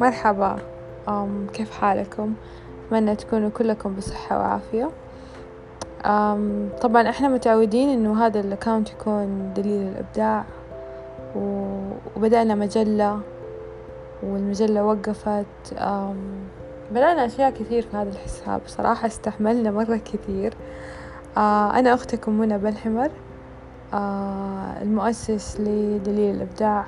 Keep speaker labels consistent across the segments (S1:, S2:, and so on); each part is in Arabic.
S1: مرحبا أم كيف حالكم؟ أتمنى تكونوا كلكم بصحة وعافية. أم طبعا إحنا متعودين إنه هذا الأكاونت يكون دليل الإبداع وبدأنا مجلة والمجلة وقفت. أم بدأنا أشياء كثير في هذا الحساب صراحة استحملنا مرة كثير. أنا أختكم منى بالحمر آه المؤسس لدليل الإبداع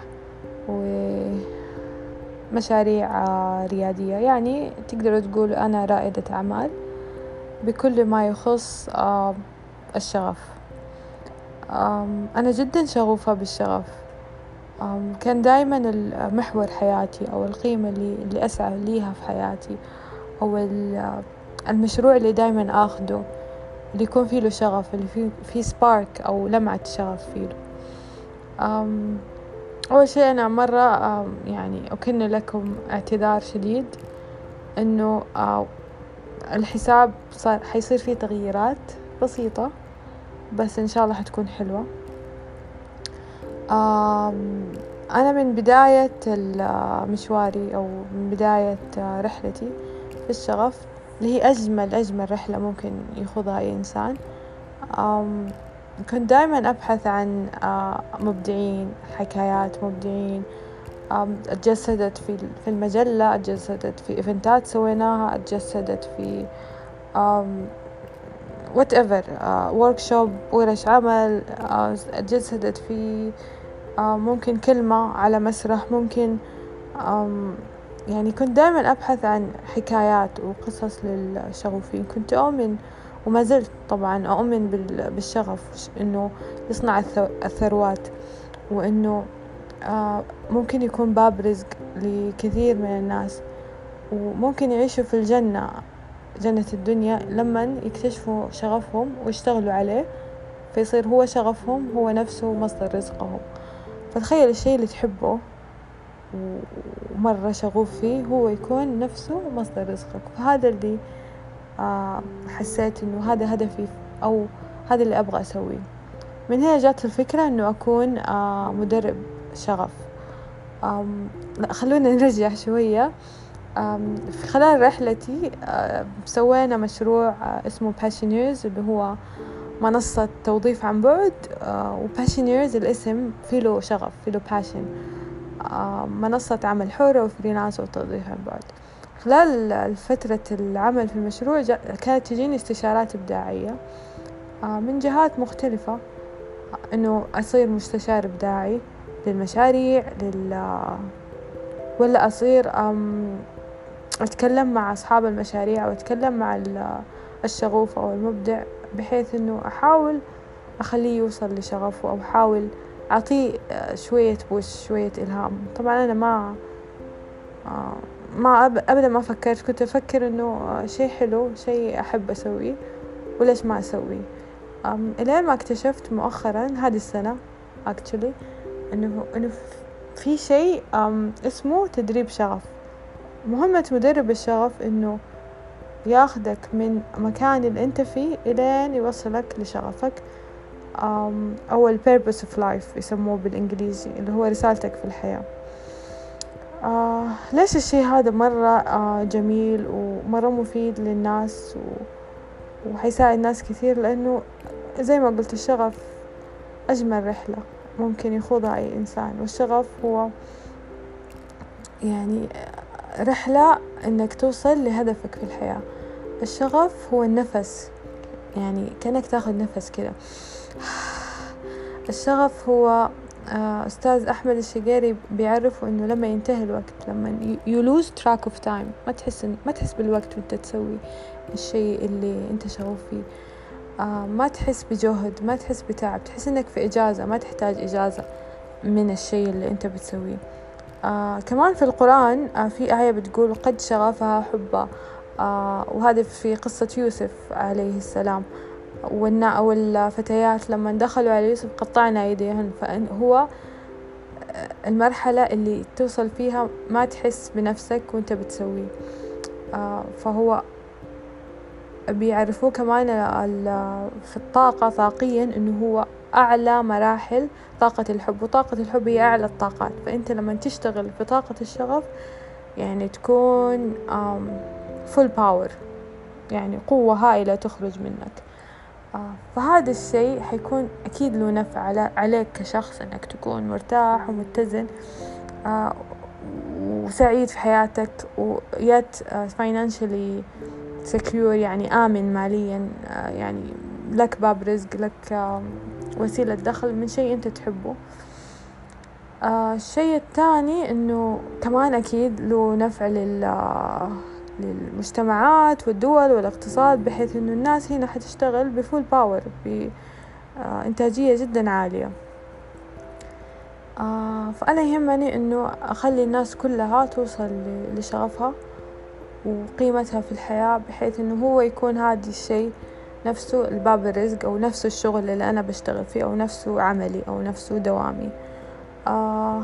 S1: ومشاريع آه ريادية. يعني تقدروا تقولوا أنا رائدة أعمال بكل ما يخص آه الشغف. أنا جدا شغوفة بالشغف. كان دايما محور حياتي أو القيمة اللي, اللي أسعى ليها في حياتي أو المشروع اللي دايما أخده. اللي يكون فيه له شغف اللي فيه, فيه سبارك أو لمعة شغف فيه أول شيء أنا مرة يعني أكن لكم اعتذار شديد إنه الحساب صار حيصير فيه تغييرات بسيطة بس إن شاء الله حتكون حلوة. أنا من بداية مشواري أو من بداية رحلتي في الشغف اللي هي أجمل أجمل رحلة ممكن يخوضها أي إنسان. كنت دايما أبحث عن مبدعين حكايات مبدعين. أتجسدت في في المجلة أتجسدت في إيفنتات سويناها أتجسدت في whatever workshop ورش عمل أتجسدت في ممكن كلمة على مسرح ممكن يعني كنت دائما أبحث عن حكايات وقصص للشغوفين كنت أؤمن وما زلت طبعا أؤمن بالشغف إنه يصنع الثروات وإنه ممكن يكون باب رزق لكثير من الناس وممكن يعيشوا في الجنة جنة الدنيا لما يكتشفوا شغفهم ويشتغلوا عليه فيصير هو شغفهم هو نفسه مصدر رزقهم. فتخيل الشي اللي تحبه ومرة شغوف فيه هو يكون نفسه مصدر رزقك. فهذا اللي آه حسيت إنه هذا هدفي أو هذا اللي أبغى أسويه. من هنا جات الفكرة إنه أكون آه مدرب شغف. خلونا نرجع شوية. في خلال رحلتي سوينا مشروع آه، اسمه Passioneers اللي هو منصة توظيف عن بعد. و Passioneers الاسم فيه له شغف فيه له passion منصة عمل حرة و freelance وتوظيف عن بعد خلال فترة العمل في المشروع كانت تجيني استشارات إبداعية. من جهات مختلفة. إنه أصير مستشار إبداعي للمشاريع لل ولا أصير أتكلم مع أصحاب المشاريع أو أتكلم مع الشغوف أو المبدع بحيث إنه أحاول أخليه يوصل لشغفه أو أحاول أعطيه شوية بوش شوية إلهام. طبعا أنا ما ما أبدا ما فكرت. كنت أفكر إنه شي حلو شي أحب أسويه وليش ما أسويه؟ إلين ما اكتشفت مؤخرا هذه السنة actually إنه إنه في شيء اسمه تدريب شغف. مهمة مدرب الشغف إنه ياخدك من مكان اللي أنت فيه إلين يوصلك لشغفك. أو ال purpose of life يسموه بالإنجليزي اللي هو رسالتك في الحياة. آه ليش الشي هذا مرة آه جميل ومرة مفيد للناس و... وحيساعد ناس كثير؟ لأنه زي ما قلت الشغف أجمل رحلة ممكن يخوضها أي إنسان. والشغف هو يعني رحلة إنك توصل لهدفك في الحياة. الشغف هو النفس. يعني كأنك تاخذ نفس كذا الشغف هو آه، أستاذ أحمد الشقيري بيعرفوا إنه لما ينتهي الوقت لما you lose track of time ما تحس ما تحس بالوقت وأنت تسوي الشيء اللي أنت شغوف فيه. آه، ما تحس بجهد ما تحس بتعب تحس إنك في إجازة ما تحتاج إجازة من الشيء اللي أنت بتسويه. آه كمان في القرآن آه في آية بتقول قد شغفها حبا. وهذا في قصة يوسف عليه السلام. والفتيات لما دخلوا على يوسف قطعنا أيديهن فهو المرحلة اللي توصل فيها ما تحس بنفسك وانت بتسويه. آه فهو بيعرفوه كمان في الطاقة طاقيا إنه هو أعلى مراحل طاقة الحب وطاقة الحب هي أعلى الطاقات. فأنت لما تشتغل في طاقة الشغف يعني تكون full power يعني قوة هائلة تخرج منك. آه فهذا الشيء حيكون أكيد له نفع عليك كشخص إنك تكون مرتاح ومتزن آه وسعيد في حياتك و yet financially secure يعني آمن ماليا آه يعني لك باب رزق لك وسيلة دخل من شيء أنت تحبه. الشيء الثاني إنه كمان أكيد له نفع لل للمجتمعات والدول والاقتصاد بحيث إنه الناس هنا حتشتغل بفول باور بإنتاجية جدا عالية. آه فأنا يهمني إنه أخلي الناس كلها توصل لشغفها وقيمتها في الحياة بحيث إنه هو يكون هذا الشيء نفسه الباب الرزق أو نفسه الشغل اللي أنا بشتغل فيه أو نفسه عملي أو نفسه دوامي. آه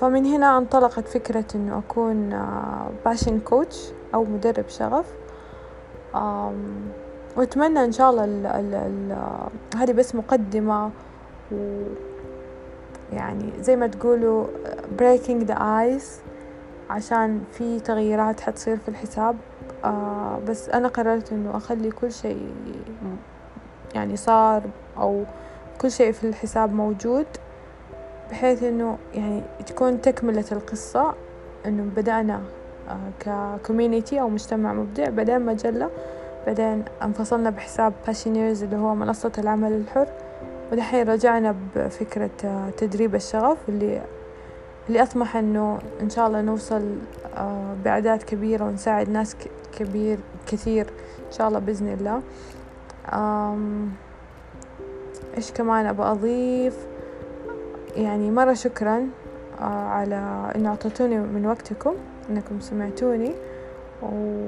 S1: فمن هنا انطلقت فكرة إنه أكون باشن كوتش أو مدرب شغف. وأتمنى إن شاء الله ال ال ال هذه بس مقدمة و يعني زي ما تقولوا breaking the ice عشان في تغييرات حتصير في الحساب. آه بس أنا قررت إنه أخلي كل شيء يعني صار أو كل شيء في الحساب موجود. بحيث إنه يعني تكون تكملة القصة إنه بدأنا ك community أو مجتمع مبدع بعدين مجلة بعدين انفصلنا بحساب Passioneers اللي هو منصة العمل الحر ودحين رجعنا بفكرة تدريب الشغف اللي اللي أطمح إنه إن شاء الله نوصل بأعداد كبيرة ونساعد ناس كبير كثير إن شاء الله بإذن الله. إيش كمان أبغى أضيف؟ يعني مرة شكرا على إنه أعطيتوني من وقتكم إنكم سمعتوني و...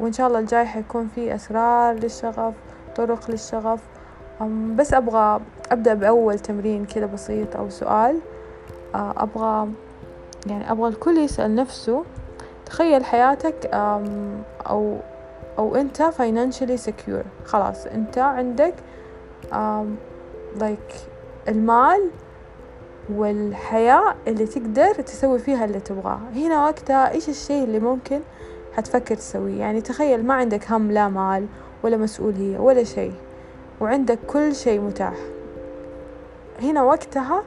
S1: وإن شاء الله الجاي حيكون في أسرار للشغف طرق للشغف. بس أبغى أبدأ بأول تمرين كده بسيط أو سؤال. أبغى يعني أبغى الكل يسأل نفسه تخيل حياتك أو أو أنت financially secure. خلاص أنت عندك like المال والحياة اللي تقدر تسوي فيها اللي تبغاه. هنا وقتها إيش الشيء اللي ممكن حتفكر تسويه؟ يعني تخيل ما عندك هم لا مال ولا مسؤولية ولا شيء وعندك كل شيء متاح. هنا وقتها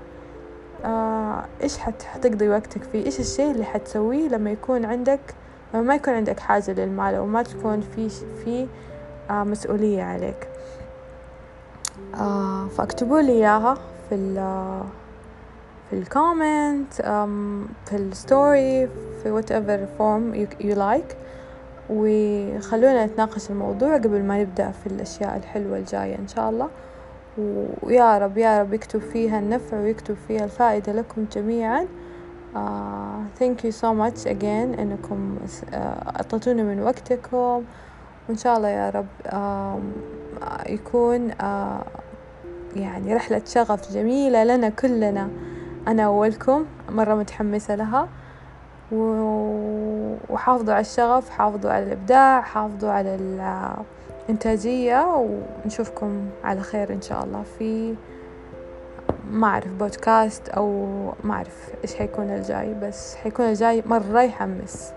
S1: آه إيش حتقضي وقتك فيه؟ إيش الشيء اللي حتسويه لما يكون عندك لما ما يكون عندك حاجة للمال أو ما تكون في في آه مسؤولية عليك. آه فاكتبوا لي إياها في في ال comment في ال story في whatever form you, you like. وخلونا نتناقش الموضوع قبل ما نبدأ في الأشياء الحلوة الجاية إن شاء الله. ويا رب يا رب يكتب فيها النفع ويكتب فيها الفائدة لكم جميعا. uh, thank you so much again. إنكم أعطيتوني من وقتكم. وإن شاء الله يا رب uh, يكون uh, يعني رحلة شغف جميلة لنا كلنا. أنا أولكم مرة متحمسة لها. وحافظوا على الشغف حافظوا على الإبداع حافظوا على الإنتاجية ونشوفكم على خير إن شاء الله. في ما أعرف بودكاست أو ما أعرف إيش حيكون الجاي بس حيكون الجاي مرة يحمس.